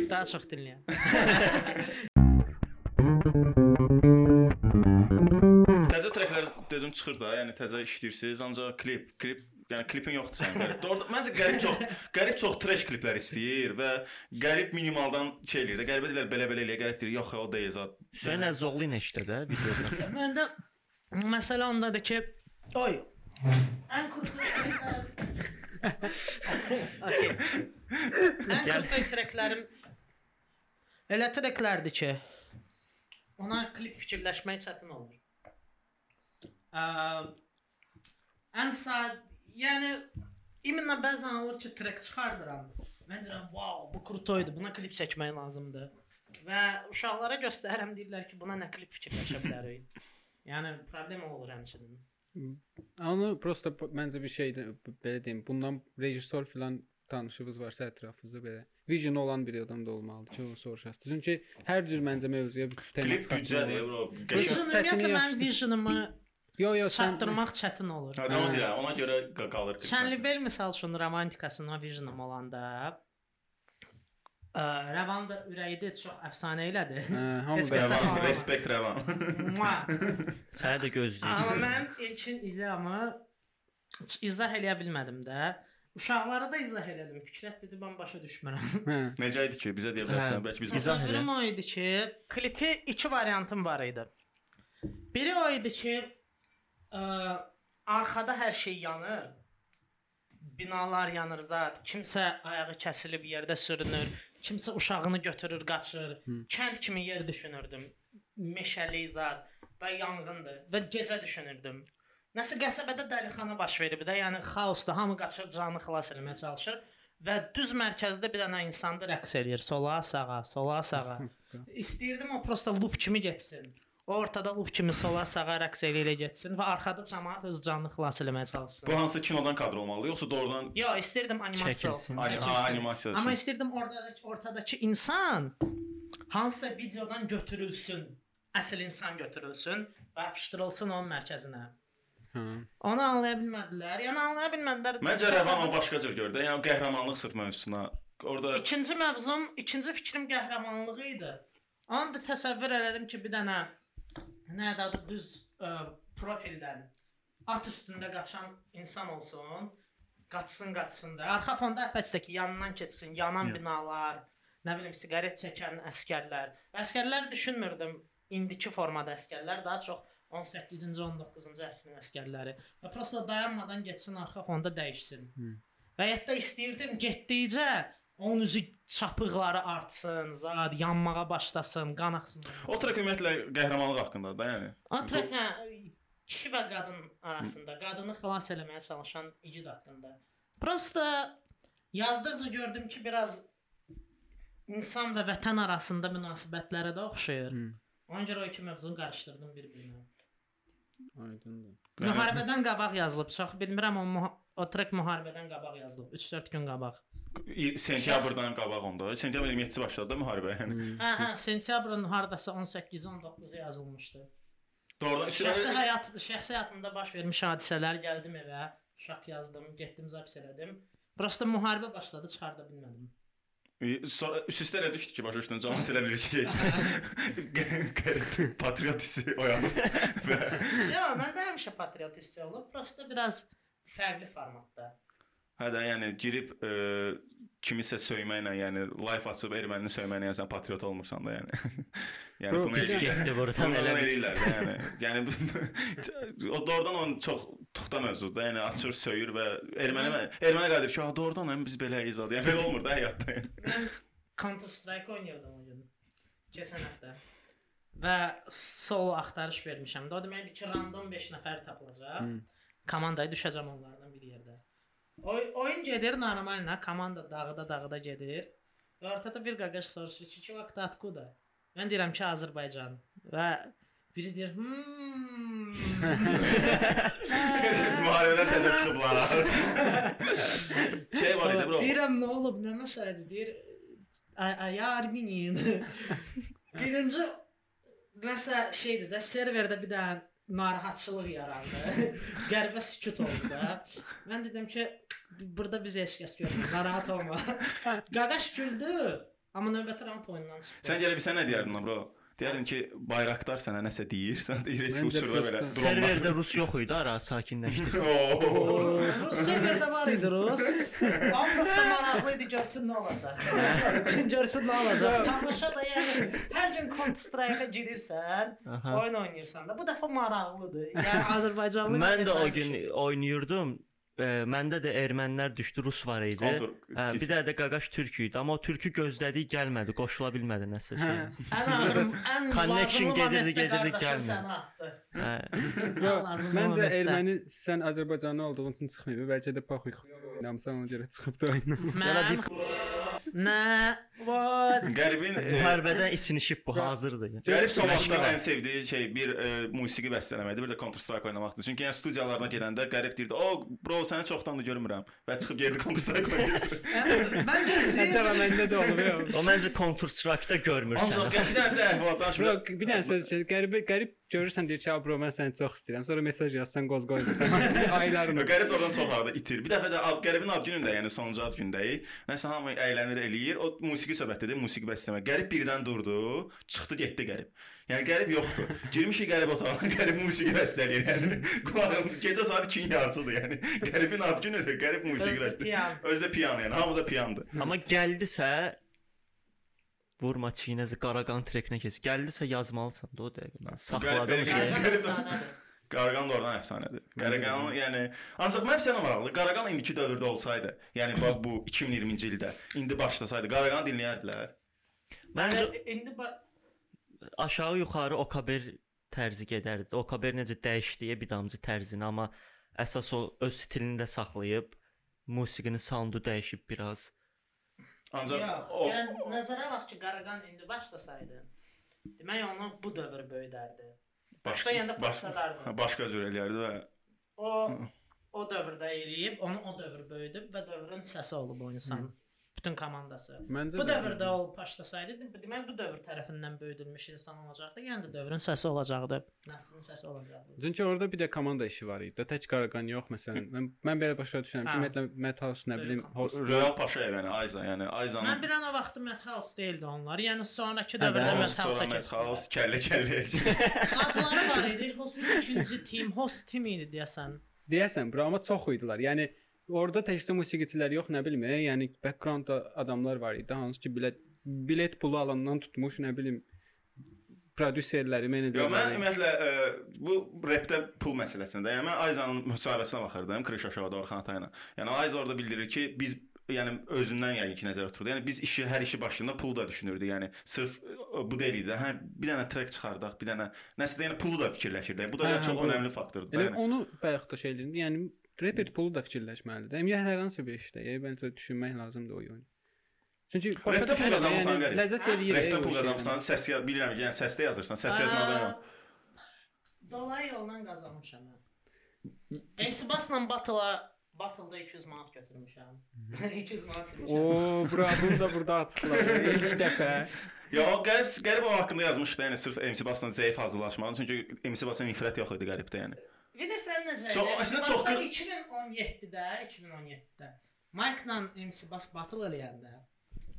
Daha çox dinləyən. Təzə treklər dedim çıxır da, yəni təzə işləyirsiniz, ancaq klip, klip Yəni klipin yoxdur sənin. Doğru, məncə qərib çox qərib çox trash kliplər istəyir və qərib minimaldan şey eləyir də. Qəribə deyirlər belə-belə eləyə, qərib deyir, yox, o deyil zət. Hüseyn Əzoğlu ilə işdə də videoda. Məndə məsələ ondadır ki, oy. Ən kurtu Okay. Ən kurtu treklərim elə treklərdir ki, ona klip fikirləşmək çətin olur. Ə, ən sad, yəni iminlə bəzən olur ki, trek çıxardıram. Mən deyirəm, "Wow, bu krutoydu. Buna klip çəkmək lazımdır." Və uşaqlara göstərirəm, deyirlər ki, buna nə klip fikirləşə bilərik. yəni problem olur həmçinin. Onu prosta bu- məncə bir şeydir, b- belə deyim. Bundan rejissor filan tanışınız varsa ətrafınızda belə vision olan bir adam da olmalıdır ki, onu soruşasınız. Çünki hər cür məncə mövzuya bir tema Klip çıxartmaq büdcədir, olur. bro. Vision- Qəşəng. Vision çətini ümumiyyətlə mən yaxşıdır. visionumu Yo, yo, sən çatdırmaq çətin olur. Hə, onu deyirəm, ona görə qa- qalır. Çənlibel misal üçün romantikasına visionum olanda ə, Rəvanda ürəyidir, çox əfsanə elədi. Hə, hamı Rəvan, respekt Rəvan. Səni də gözləyir. Amma mən ilkin ideamı heç izah eləyə bilmədim də. Uşaqlara da izah elədim. Fikrət dedi mən başa düşmürəm. Hə. Necə idi ki, bizə deyə bilərsən, Hə. bəlkə biz İzah elə. Təsəvvürüm o idi ki, klipi iki variantım var idi. Biri o idi ki, ə, arxada hər şey yanır. Binalar yanır zat. Kimsə ayağı kəsilib yerdə sürünür. Kimsə uşağını götürür, qaçır. Hı. Kənd kimi yer düşünürdüm. Meşəli zat və yanğındır və gecə düşünürdüm. Nəsə qəsəbədə dəlixana baş verib də, yəni xaosda hamı qaçır, canını xilas etməyə çalışır və düz mərkəzdə bir dənə insan da rəqs eləyir, sola, sağa, sola, sağa. İstəyirdim o prosta loop kimi getsin. Ortada loop kimi sola, sağa rəqs eləyə getsin və arxada cəmaət öz canını xilas etməyə çalışsın. Bu hansı kinodan kadr olmalı, yoxsa doğrudan Yo, istəyirdim animasiya olsun. animasiya? Amma üçün? istəyirdim ortadakı ortadakı insan hansısa videodan götürülsün. Əsl insan götürülsün və yapışdırılsın onun mərkəzinə. Hə. Onu anlaya bilmədilər. Yəni anlaya bilmədilər. Məncə Rəvan o başqa cür gördü. Yəni qəhrəmanlıq sırf mövzusuna. Orada İkinci mövzum, ikinci fikrim qəhrəmanlığı idi. Onu da təsəvvür elədim ki, bir dənə nə adı düz ə, profildən at üstündə qaçan insan olsun. Qaçsın, qaçsın da. Arxa fonda əlbəttə ki, yanından keçsin, yanan Yox. binalar, nə bilim siqaret çəkən əskərlər. Əskərlər düşünmürdüm indiki formada əskərlər, daha çox 18-ci, 19-cu əsrin əskərləri. Və prosta dayanmadan getsin arxa fonda dəyişsin. Hı. Və hətta istəyirdim getdikcə onun üzü çapıqları artsın, zad yanmağa başlasın, qan axsın. o trek ümumiyyətlə qəhrəmanlıq haqqındadır da, yəni. Atrək hə, kişi və qadın arasında, qadını xilas eləməyə çalışan igid haqqında. Prosta yazdıqca gördüm ki, biraz insan və vətən arasında münasibətlərə də oxşayır. Hı. Ona görə o iki mövzunu qarışdırdım bir-birinə. Aydındır. Müharibədən qabaq yazılıb. Çox bilmirəm o müha- o trek müharibədən qabaq yazılıb. 3-4 gün qabaq. Sentyabrdan qabaq onda. Sentyabr 27-ci başladı müharibə, yəni. Hı. Hə, hə, sentyabrın hardasa 18-19-u yazılmışdı. Doğrudan Şəxsi həyat şəxsi həyatımda baş vermiş hadisələr gəldim evə, şak yazdım, getdim zapis elədim. Prosta müharibə başladı, çıxarda bilmədim. Sonra üst-üstə elə düşdü ki, başa düşdün, cəmaət elə bilir ki, patriot hissi oyanıb və Yox, məndə həmişə patriot hissi olub, prosta biraz fərqli formatda. Hə də yəni girib ə, kimisə söyməklə, yəni live açıb ermənini söyməklə yəni sən patriot olmursan da yəni. yəni bunu eləyirlər. getdi buradan Bunu elə də, yəni. Yəni o doğrudan onun çox tuxta mövzudur da. Yəni açır, söyür və erməni erməni qadir ki, "Ha, doğrudan həm biz beləyiz adı." Yəni belə olmur da həyatda. Yəni. Mən Counter Strike oynayırdım o gün. Keçən həftə. Və solo axtarış vermişəm. də. O deməkdir ki, random 5 nəfər tapılacaq. Hı. Komandaya düşəcəm onlardan bir yerdə. Oy oyun gedir normalna, komanda dağıda dağıda gedir. Və ortada bir qardaş soruşur ki, "Ki vaxt atkuda?" Mən deyirəm ki, Azərbaycan. Və biri deyir, "Hmm." Müharibədən təzə çıxıblar. şey var idi, bro. Deyirəm, nə olub, nə məsələdir? Deyir, "Ya Armeniyin." Birinci nəsə şeydir də, serverdə bir dənə narahatçılıq yarandı. Qəribə sükut oldu da. Mən dedim ki, burada biz heç kəs görmür. Narahat olma. Qaqaş güldü, amma növbəti round oyundan çıxdı. Sən gələ bilsən nə deyərdin bro? Deyərdin ki, bayraqdar sənə nəsə deyir, sən deyir heç uçurda belə. Serverdə rus yox idi, ara sakinləşdi. Oo. Rus serverdə var idi Rus. Amma prosta maraqlı idi görsün nə olacaq. görsün nə olacaq. Tamaşa da yəni hər gün Counter Strike-a girirsən, oyun oynayırsan da bu dəfə maraqlıdır. Yəni Azərbaycanlı Mən də o gün oynayırdım. E, məndə də ermənilər düşdü, rus var idi. Kontur. Hə, bir də də qaqaş türk idi, amma o türkü gözlədik, gəlmədi, qoşula bilmədi nəsə şey. ən ağır, ən Connection gedirdi, gedirdi, atdı. Hə. Lazımlı Məncə erməni sən Azərbaycanlı olduğun üçün çıxmayıb. Bəlkə də paxuy oynamısan ona görə çıxıb da oyna. Mən Nə? What? Qəribin Müharibədən içinişib bu, hazırdır. Qərib var. ən sevdiyi şey bir e, musiqi bəstələməkdir, bir də Counter Strike oynamaqdır. Çünki yəni studiyalarına gedəndə Qərib deyirdi: "O, bro, səni çoxdan da görmürəm." Və çıxıb yerdə Counter Strike oynayırdı. Mən Hətta gözləyirdim. məndə də olub. O məncə Counter Strike-da görmürsən. Ancaq qəfildən də əhvalat danışmır. bir dənə söz şey, qəribə qərib görürsən deyir ki, "A, bro, mən səni çox istəyirəm." Sonra mesaj yazsan qoz qoy. Aylarını. Qərib oradan çox arada itir. Bir dəfə də ad Qəribin ad günündə, yəni sonuncu ad gündəyik. Nəsə hamı əylənir, eləyir. O musiqi söhbətdədir, musiqi bəstələmə. Qərib birdən durdu, çıxdı, getdi Qərib. Yəni Qərib yoxdur. Girmişik Qərib otağına, Qərib musiqi bəstələyir. Yəni qulağım gecə saat 2-nin yarısıdır yəni. Qəribin ad günüdür, Qərib musiqi bəstələyir. piyan. Özdə piano yəni, hamı da piyandır. Amma gəldisə vurma çiynəzi Qaraqan trekinə keç. Gəldisə yazmalısan da o dəqiqə. Mən saxladım şey. Qaraqan da oradan əfsanədir. Qaraqan yəni ancaq mən sənə maraqlı. Qaraqan indiki dövrdə olsaydı, yəni bax bu 2020-ci ildə indi başlasaydı, Qaraqanı dinləyərdilər. Məncə indi aşağı yuxarı Okaber tərzi gedərdi. Okaber necə dəyişdiyə bir damcı tərzini, amma əsas o öz stilini də saxlayıb musiqinin soundu dəyişib biraz. Ancaq Yox, o yəni nəzərə alaq ki, Qaraqan indi başlasaydı, demək onu bu dövr böyüdərdi. Başqa yanda partladardı. hə, başqa cür eləyərdi və O o dövrdə eləyib, onu o dövr böyüdüb və dövrün səsi olub oynasan. Bütün komandası. Məncə Bu də- dövrdə o başlasaydı, demək bu dövr tərəfindən böyüdülmüş insan olacaqdı. Yəni də dövrün səsi olacaqdı. Nəslin səsi olacaqdı. Çünki orada bir də komanda işi var idi. Tək Qaraqan yox məsələn. Mən mən belə başa düşürəm ki, ümumiyyətlə Methouse nə bilim, Real Paşayev yəni Ayza, yəni Mən Ayzanın bir an o vaxtı Madhouse deyildi onlar. Yəni sonrakı Hə, dövrdə House keçdi. kəllə kəlləyə. Adları var idi. Host ikinci team, host team idi deyəsən. deyəsən, bura amma çox idilər. Yəni orada təkcə musiqiçilər yox, nə bilim, e, yəni backgroundda adamlar var idi, hansı ki bilet bilet pulu alandan tutmuş, nə bilim prodüserləri, Yo, mən menecerləri. ümumiyyətlə ə, bu repdə pul məsələsində, yəni mən Ayzanın müsahibəsinə baxırdım, Krişa Şovada Orxan Atayla. Yəni Ayza orada bildirir ki, biz yəni özündən yəqin ki nəzərdə tuturdu. Yəni biz işi hər işi başında pulu da düşünürdük. Yəni sırf ə, bu deyil idi. Hə bir dənə trek çıxardaq, bir dənə nəsə yəni pulu da fikirləşirdik. Bu da Hə, yəni hə, çox bu- önəmli faktordur. Yəni. onu bayaq da şey edirdim. Yəni reper pulu da fikirləşməlidir. Ümumiyyətlə hər hansı bir işdə, yəni bəncə düşünmək lazımdır o oyunu. Çünki başa Repdə pul qazanmısan yəni. Ləzzət Hə? eləyir. O pul qazanmısan, səs bilirəm ki, yəni səsdə yazırsan, səs yazmadan yox. Dolay yolla qazanmışam mən. Exibasla Battle-a Battle-da 200 manat götürmüşəm. 200 manat yəni. vermişəm. O, bura bunu da burada açıqladı. İlk dəfə. Ya o qərib qərib o haqqında yazmışdı, yəni sırf MC Basla zəif hazırlaşmalı. Çünki MC Basın nifrət yox idi qəribdə yəni. Bilirsən necə? Çox- əslində çox- 2017-də, 2017-də Mike-la MC Bas battle eləyəndə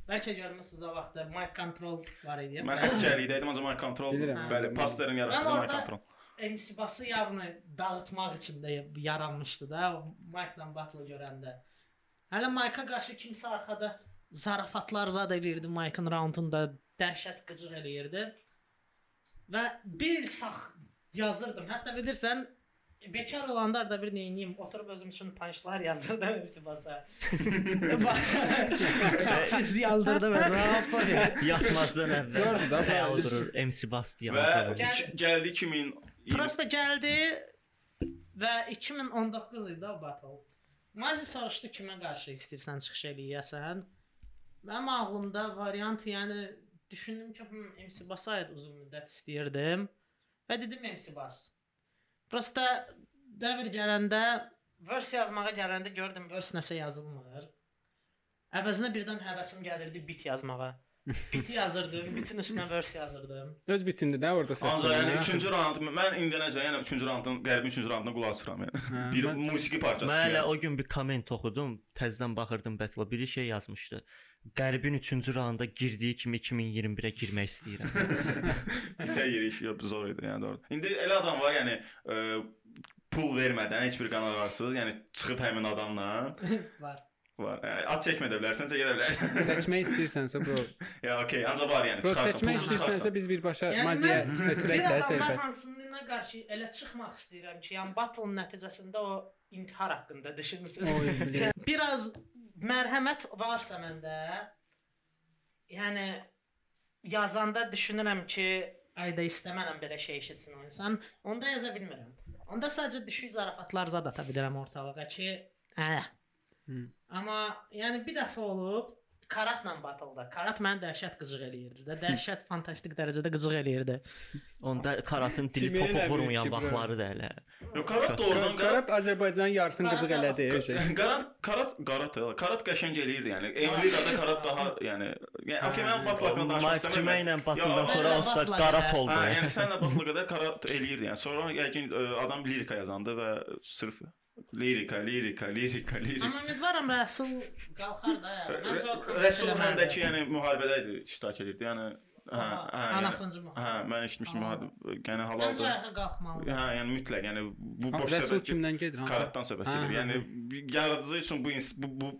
Bəlkə görmüsüz o vaxtda Mike Control var idi. Mən əskərlikdə idim, ancaq kontrol, Bilirəm. bəli, Pasterin yaratdığı mən orada kontrol. MC Bası yavını dağıtmaq üçün də yaranmışdı da o Mike-la battle görəndə. Hələ Mike-a qarşı kimsə arxada zarafatlar zad eləyirdi Mike-ın raundunda, dəhşət qıcıq eləyirdi. Və bir il sağ yazırdım. Hətta bilirsən bekar olanlar da bir neyniyim, oturub özüm üçün punchlar yazırdım MC Basa. Pis yaldırdı məsələn. Yatmazdan əvvəl Zordur da, bəli. durur MC Bas deyə. Və arxada. Gəl- iki- gəldi 2000 Prosta gəldi və 2019 idi o battle. Mazi soruşdu kimə qarşı istəyirsən çıxış eləyəsən. Mənim ağlımda variant, yəni düşündüm ki, hmm, MC Basaydı uzun müddət istəyirdim və dedim MC Bas. Prosta dəvr gələndə verse yazmağa gələndə gördüm verse nəsə yazılmır. Əvəzinə birdən həvəsim gəlirdi bit yazmağa. biti yazırdım, bitin üstünə verse yazırdım. Öz bitindi də orada səs. Ancaq yəni 3-cü raund mən indiyənəcə yəni 3-cü raundın qəribin 3-cü raunduna qulaq asıram yəni. Hə, Bir mən- musiqi parçası. Mən elə yəni. o gün bir komment oxudum, təzədən baxırdım Battle biri şey yazmışdı. Qərbin 3-cü raunda girdiyi kimi 2021-ə girmək istəyirəm. Bitə yeri iş yox, zor idi yəni doğru. İndi elə adam var yəni ə, pul vermədən heç bir qanağarsız, yəni çıxıb həmin adamla Var. var. Yəni, at çəkmə də bilərsən, çəkə də bilərsən. Seçmək istəyirsənsə bro. ya okey, ancaq var yəni Bro çıxarsan, pulsuz istəyirsənsə biz birbaşa Yəni maziyə mən ötürək də söhbət. hansına qarşı elə çıxmaq istəyirəm ki, yəni battle nəticəsində o intihar haqqında düşünsün. Biraz mərhəmət varsa məndə, yəni yazanda düşünürəm ki, ayda istəmərəm belə şey eşitsin o insan. Onda yaza bilmirəm. Onda sadəcə düşük zarafatlar zad ata bilirəm ortalığa ki, hə. Amma yəni bir dəfə olub Karatla batıldı. Karat məni dəhşət qıcıq eləyirdi də. Dəhşət fantastik dərəcədə qıcıq eləyirdi. Onda Karatın dili topu vurmayan vaxtları da elə. Yox, Karat doğrudan Karat Azərbaycanın yarısını qıcıq elədi o şey. Karat Karat Karat Karat qəşəng eləyirdi yəni. Evrikada Karat daha yəni yəni okey mən Battle haqqında danışmaq istəmirəm. ilə batından sonra olsa qədər- oldu. Hə, yəni sənlə Battle qədər Karat eləyirdi yəni. Sonra yəqin ə, adam lirika yazandı və sırf lirika, lirika, lirika, lirika. Amma ümidvaram Rəsul qalxar da. Rəsul eləməlidir. məndəki yəni müharibədə idi, iştirak edirdi. Yəni hə, hə. Ən axırıncı Hə, müharibə. mən eşitmişdim müharibə. Yəni Məncə halaldır. ayağa qalxmalıdır. Hə, yəni mütləq, yəni bu boş Rəsul söhbət. kimdən gedir? Karatdan söhbət Hə, gedir. hə, Yəni yaradıcı üçün bu bu,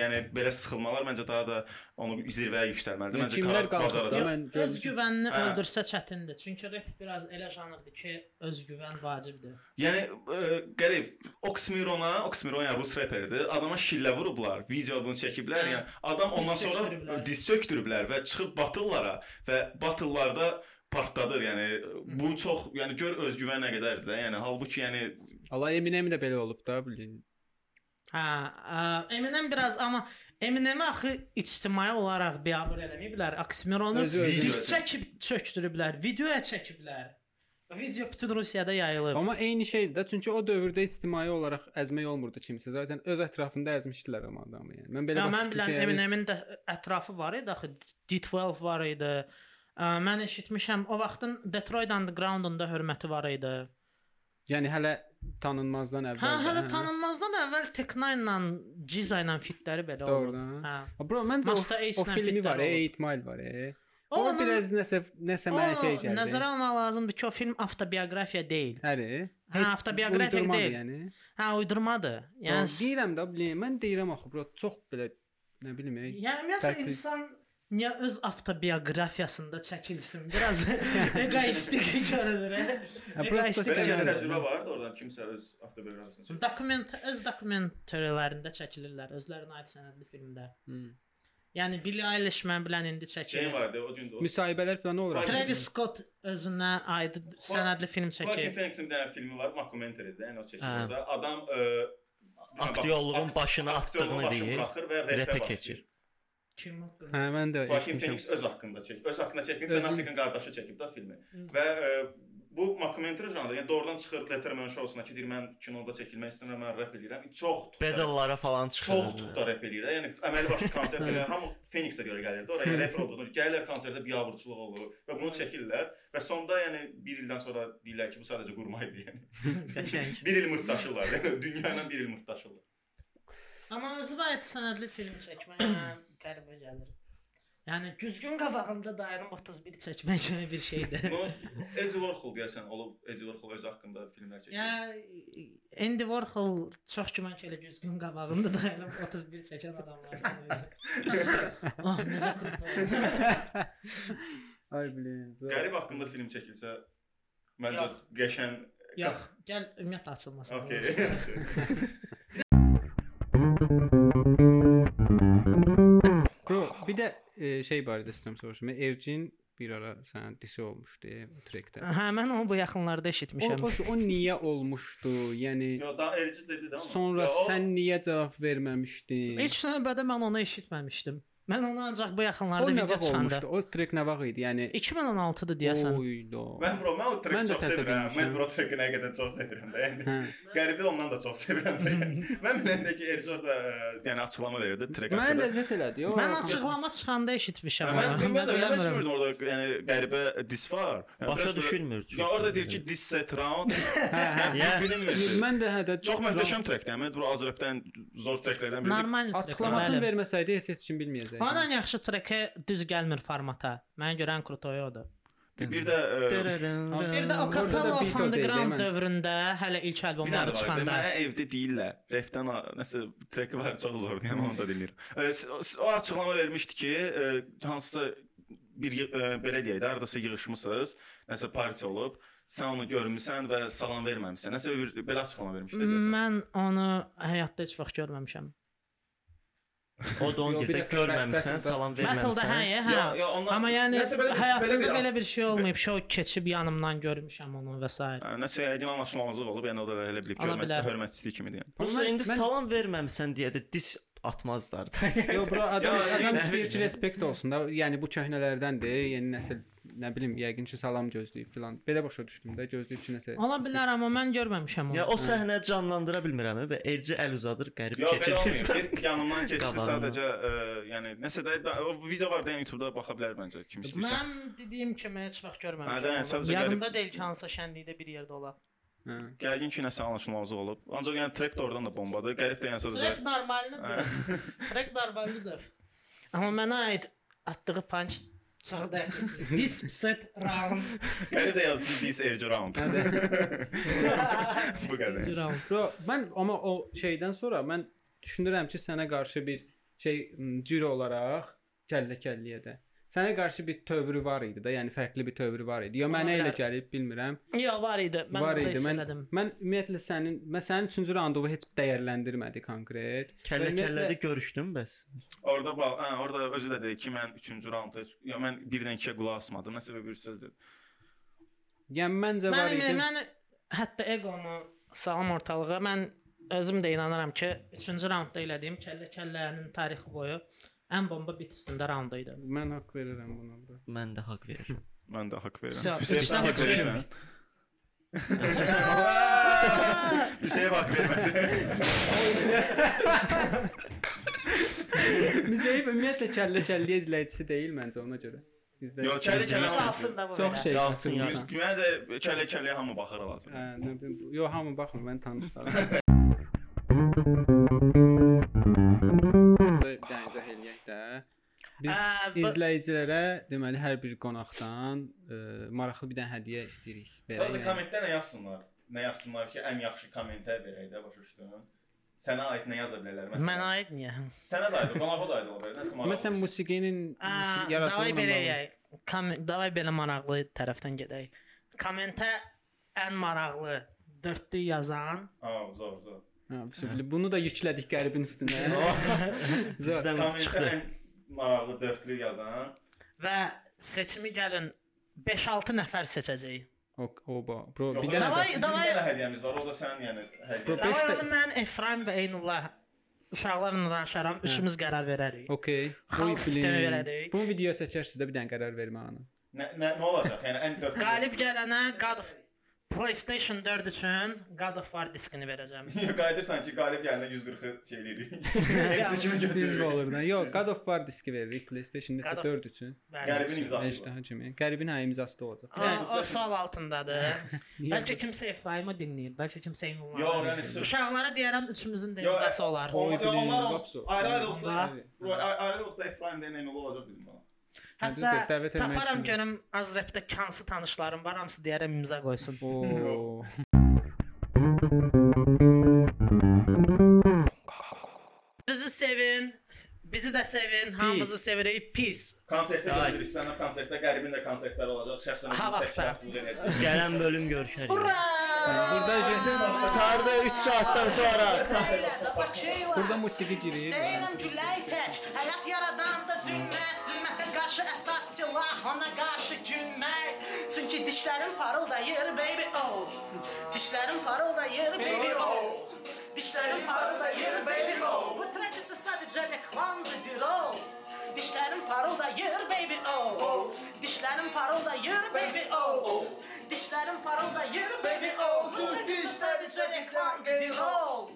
yəni belə sıxılmalar məncə daha da onu zirvəyə yüksəlməlidir. Yəni Məncə kimlər Karat qalxıb da bacaracaq. mən. Özgüvənini Hə. öldürsə çətindir. Çünki rep biraz elə janrdır ki, özgüvən vacibdir. Yəni ə, qərib Oxymirona, Oxymiron yəni rus reperdir. Adama şillə vurublar, video bunu çəkiblər. Hə. Yəni adam ondan Diz sonra diz çökdürüblər və çıxıb batıllara və batıllarda partladır. Yəni bu çox, yəni gör özgüvən nə qədərdir də. Yəni halbuki yəni Allah Eminem də belə olub da bilin. Hə, Eminem biraz amma Eminem axı ictimai olaraq biabır eləməyiblər. Özü. diz çəkib çökdürüblər, videoya çəkiblər. Video bütün Rusiyada yayılıb. Amma eyni şeydir də, çünki o dövrdə ictimai olaraq əzmək olmurdu kimsə. Zaten öz ətrafında əzmişdilər amma adamı yəni. Mən belə mən bilən yəni- Eminemin də ətrafı var idi axı D12 var idi. Ə, Mən eşitmişəm o vaxtın Detroit Underground-unda hörməti var idi. yəni hələ tanınmazdan əvvəl. Hə, hələ tanınmazdan əvvəl Tekna ilə Ciza ilə fitləri belə oldu. Doğrudan. Hə. Ha, Bro, məncə o, o filmi var, e, olub. 8 Mile var. E. O O biraz nəsə nəsə mənə şey gəldi. Nəzərə almaq lazımdır ki, o film avtobioqrafiya deyil. Həri. Hə, avtobioqrafik deyil. Yəni. Hə, uydurmadır. Yəni deyirəm də, mən deyirəm axı, bro, çox belə nə bilim, e, Yəni ümumiyyətlə insan niyə öz avtobiografiyasında çəkilsin? Biraz egoistik görünür. hə? Egoistik görünür. təcrübə vardı oradan kimsə öz avtobiografiyasını çəkdi. Dokument öz dokumentlərində çəkilirlər, özlərinə aid sənədli filmdə. Hı. Yəni Billie Eilish mən bilən indi Şey çəkir. vardı o gün də. o- Müsahibələr falan olur. Travis Scott özünə aid sənədli film Joaquin çəkir. Phoenixin bir dənə filmi var, mockumentary'dir, yəni o çəkir Hə. orada. Adam ə, Aktyorluğun akt- başına atdığını deyir, repə keçir. Kim haqqında? Hə, mən də Joaquin eşitmişəm. Phoenix öz haqqında çəkib. Öz haqqında çəkməyib, Özün- Ben Affleck'in qardaşı çəkib də filmi. Hı. Və ə, bu mockumentary janrı, yəni doğrudan çıxır Letterman show-suna ki, deyir mən kinoda çəkilmək istəyirəm, mən rep eləyirəm. Çox tuxta- Pedallara falan çıxır. Çox tuxta rep eləyir. Yəni əməli başlı konsert eləyir. Hamı Phoenix-ə görə gəlirdi. Oraya rep olduğunu, gəlirlər konsertdə biabırçılıq olur və bunu çəkirlər və sonda yəni 1 ildən sonra deyirlər ki, bu sadəcə qurma idi yəni. Qəşəng. 1 il mırtdaşırlar. Yəni dünya ilə 1 il mırtdaşırlar. Amma özünə aid sənədli film çəkmək mənə qəribə gəlir. Yəni güzgün qabağında dayanıb 31 çəkmək kimi bir şeydir. Eddie Warhol deyəsən olub Eddie Warhol öz haqqında filmlər çəkir. Yəni Andy Warhol çox güman ki elə güzgün qabağında dayanıb 31 çəkən adamlardan biri. oh, necə kruto. Ay bilin. Qərib haqqında film çəkilsə məncə Yox. qəşəng Yox, gəl ümumiyyətlə açılmasın. Okay. Bir də e, şey barədə istəyirəm soruşum. Ercin bir ara sənin disi olmuşdu o trekdə. Hə, mən onu bu yaxınlarda O, eşitmişəm. o, o niyə olmuşdu? Yəni Yo, daha erici dedi də amma. sonra Ya, o- sən niyə cavab verməmişdin? İlk növbədə mən onu eşitməmişdim. Mən onu ancaq bu O yaxınlarda nə video çıxanda? O trek nə vaxt idi? Yəni 2016-dır deyəsən. Oydo. Mən bro, mən o Mən treki də çox sevirəm. Mən bro treki nə qədər çox sevirəm də. Yəni Hə. qəribə ondan da çox sevirəm də. Yəni. Mən biləndə ki, Erci orada ə, yəni açıqlama verirdi trek Mən haqqında. ləzzət elədi. O Mən açıqlama çıxanda eşitmişəm. Mən onu. mən bilmirəm. orada yəni qəribə dis var. Yəni, Başa düşülmür. Ya orada deyir ki, dis set round. Hə, hə. Bilinmir. Mən də hə də Çox möhtəşəm trekdir. Mən bu Azərbaycan zor treklərdən biridir. Normal. açıqlamasını verməsəydi heç heç kim bilməyəcəkdi. Ondan yaxşı trekə düz gəlmir formata. Mənə görə ən krutoyu odur. Bir də ə, Bir də da of Underground dövründə hələ ilk albomları çıxanda Mənə evdə deyirlər. Refdən nəsə treki var çox zordur. Yəni onu da dinləyirəm. E, O açıqlama vermişdi ki, e, hansısa bir e, belə deyək də, hardasa yığılmışsınız, nəsə partiya olub, sən onu görmüsən və salam verməmisən. Nəsə bir belə açıqlama vermişdi deyəsən. mən onu həyatda heç vaxt görməmişəm. O da onu Yo, deyir də görməmisən, salam Metalda hə, verməmisən. hə. Ya- ya ondan- Amma yəni nəsə belə bir- həyatımda belə bir şey olmayıb. Şou keçib yanımdan görmüşəm onu və s. Hə, Nəsə yəqin anlaşmazlıq olub, yəni o da elə bilib görmə, hörmətsizlik kimi deyən. Prosta Mən- indi salam verməmisən deyə də dis atmazlar da. Yo bro, adam adam yəni- istəyir ki, respekt olsun da. Yəni bu köhnələrdəndir, yeni nəsil nə bilim, yəqin ki, salam gözləyib filan. Belə başa düşdüm də, gözləyib ki, nəsə. Ola bilər amma mən görməmişəm onu. Ya o səhnə canlandıra bilmirəm və Erci əl uzadır, qərib keçir. yanımdan keçdi sadəcə, ə, yəni nəsə də o video var da YouTube-da baxa bilər məncə kim istəyirsə. Mən dediyim kimi heç vaxt Hə, görməmişəm. sadəcə Yadımda deyil ki, hansısa şənlikdə bir yerdə ola. Hə. Yəqin ki, nəsə anlaşılmazlıq olub. Ancaq yəni trek də oradan da bombadır. Qərib də yəni sadəcə Trek normaldır. Trek normaldır. Amma mənə aid atdığı punch çox dəhşətsiz. This set round. Qərib də yazdı this Erci round. Bu qədər. Round. Bro, mən amma o şeydən sonra mən düşünürəm ki, sənə qarşı bir şey m, ciro olaraq kəllə-kəlliyə də sənə qarşı bir tövrü var idi da, yəni fərqli bir tövrü var idi. Ya mənə elə bilər. gəlib, bilmirəm. Yo var idi. Mən var idi. Mən mən ümumiyyətlə sənin mən sənin 3-cü raundovu heç dəyərləndirmədi konkret. Və Kəllə ümumiyyətlə- kəllədə görüşdün bəs. Orada bax, hə, orada özü də dedi ki, mən 3-cü raundda heç- ya mən birdən ikiyə qulaq asmadım. Nəsə bir söz dedi. Yəni məncə var idi. mən hətta egomu salam ortalığa mən özüm də inanıram ki, 3-cü raundda elədiyim kəllə-kəllənin tarixi boyu ən bomba bit üstündə raund idi. Mən haqq verirəm buna bro. Mən də haqq verirəm. Mən də haqq verirəm. Hüseyn haqq verirsən. Hüseyn haqq vermədi. Müzeyib ümumiyyətlə kəllə-kəlliyə izləyicisi deyil məncə ona görə. İzləyicisi. Yox, kəllə-kəllə hamı Qalsın da bu. Çox şey. Məncə kəllə-kəlləyə hamı baxır lazım. Hə, nə bilim. Yox, hamı baxmır, mən tanışlarım. Biz Ə, izləyicilərə deməli hər bir qonaqdan ə, maraqlı bir dənə hədiyyə istəyirik. Sadəcə kommentdə nə yazsınlar? Nə yazsınlar ki, ən yaxşı kommentə verək də başa düşdün. Sənə aid nə yaza bilərlər məsələn? Mənə aid niyə? Sənə də aid, qonağa da aid ola bilər. Nəsə maraqlı. Məsələn, musiqinin musiqi davay belə. Kom davay belə maraqlı tərəfdən gedək. Kommentə ən maraqlı dördlü yazan Ha, zor, zor. Bismillah. bunu da yüklədik qəribin üstünə. Zor. Çıxdı. Maraqlı dörtlü yazan. və seçimi gəlin 5-6 nəfər seçəcəyik. O, o ba. Bro, Yox, bir dənə Davay, davay. Bir dənə hədiyyəmiz var. O da sənin yəni Bro, hədiyyə. beş Davay onu mən Efraim və Eynullah uşaqlarla danışaram. Üçümüz qərar verərik. Okay. Xalq sistemi verərik. Bunu video çəkərsiz də bir dənə qərar vermə anı. Nə nə nə olacaq? Yəni ən dörtlü. Qalib gələnə of PlayStation 4 üçün God of War diskini verəcəm. Yox, qayıdırsan ki, qalib gələnə 140-ı şey eləyirik. Hepsi kimi Biz götürürük. olur da. Yox, God of War diski veririk PlayStation God neçə of- 4 üçün. Qəribin imzası. Əjdaha kimi. Qəribin hə imzası da olacaq. O, o sual altındadır. Bəlkə kimsə Efraim'i dinləyir, bəlkə kimsə Eynullah. Yox, yəni Uşaqlara deyərəm üçümüzün də imzası olar. O- onlar ayrı-ayrılıqda, ayrı-ayrılıqda Efraim deyən Eynul olacaq bizim bana. Hətta düzdür, dəvət etmək taparam üçün. görüm Azrəpdə hansı tanışlarım var, hamısı deyərəm imza qoysun. Oo. Bizi sevin, bizi də sevin, hamımızı sevirik. Peace. Konsertdə Ay. gedirik, stand-up konsertdə, qəribin də konsertlər olacaq. Şəxsən Ha, özümüz vaxtsa. təşkilatımız eləyəcək. Gələn bölüm görüşərik. Ura! Burada jet- Tarda 3 saatdan sonra burada musiqi girir. İstəyirəm gülək tək, qarşı əsas silah, ona qarşı gülmək. Çünki dişlərim parıldayır, baby oh. Dişlərim parıldayır, baby oh. Dişlərim parıldayır, baby oh. Bu trek isə sadəcə reklamdır, oh. Dişlərim parıldayır baby oh. Dişlərim parıldayır baby oh. Dişlərim parıldayır baby oh. Zor diş sadəcə reklam gedir oh.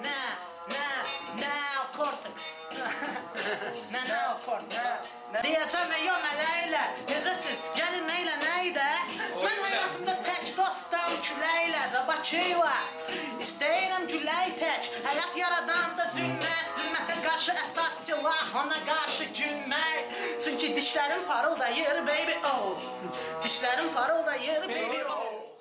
Nə, nə, nə cortex. nə, cortex. Deyəcəm ey o mələklər, necəsiz? Gəlin nə ilə nə ilə? Mən həyatımda tək dostam küləklə və Bakı ilə. İstəyirəm külək tək. Həyat yaradan da zülmət, zülmətə qarşı əsas silah, ona qarşı gülmək. Çünki dişlərim parıldayır baby oh. Dişlərim parıldayır baby oh.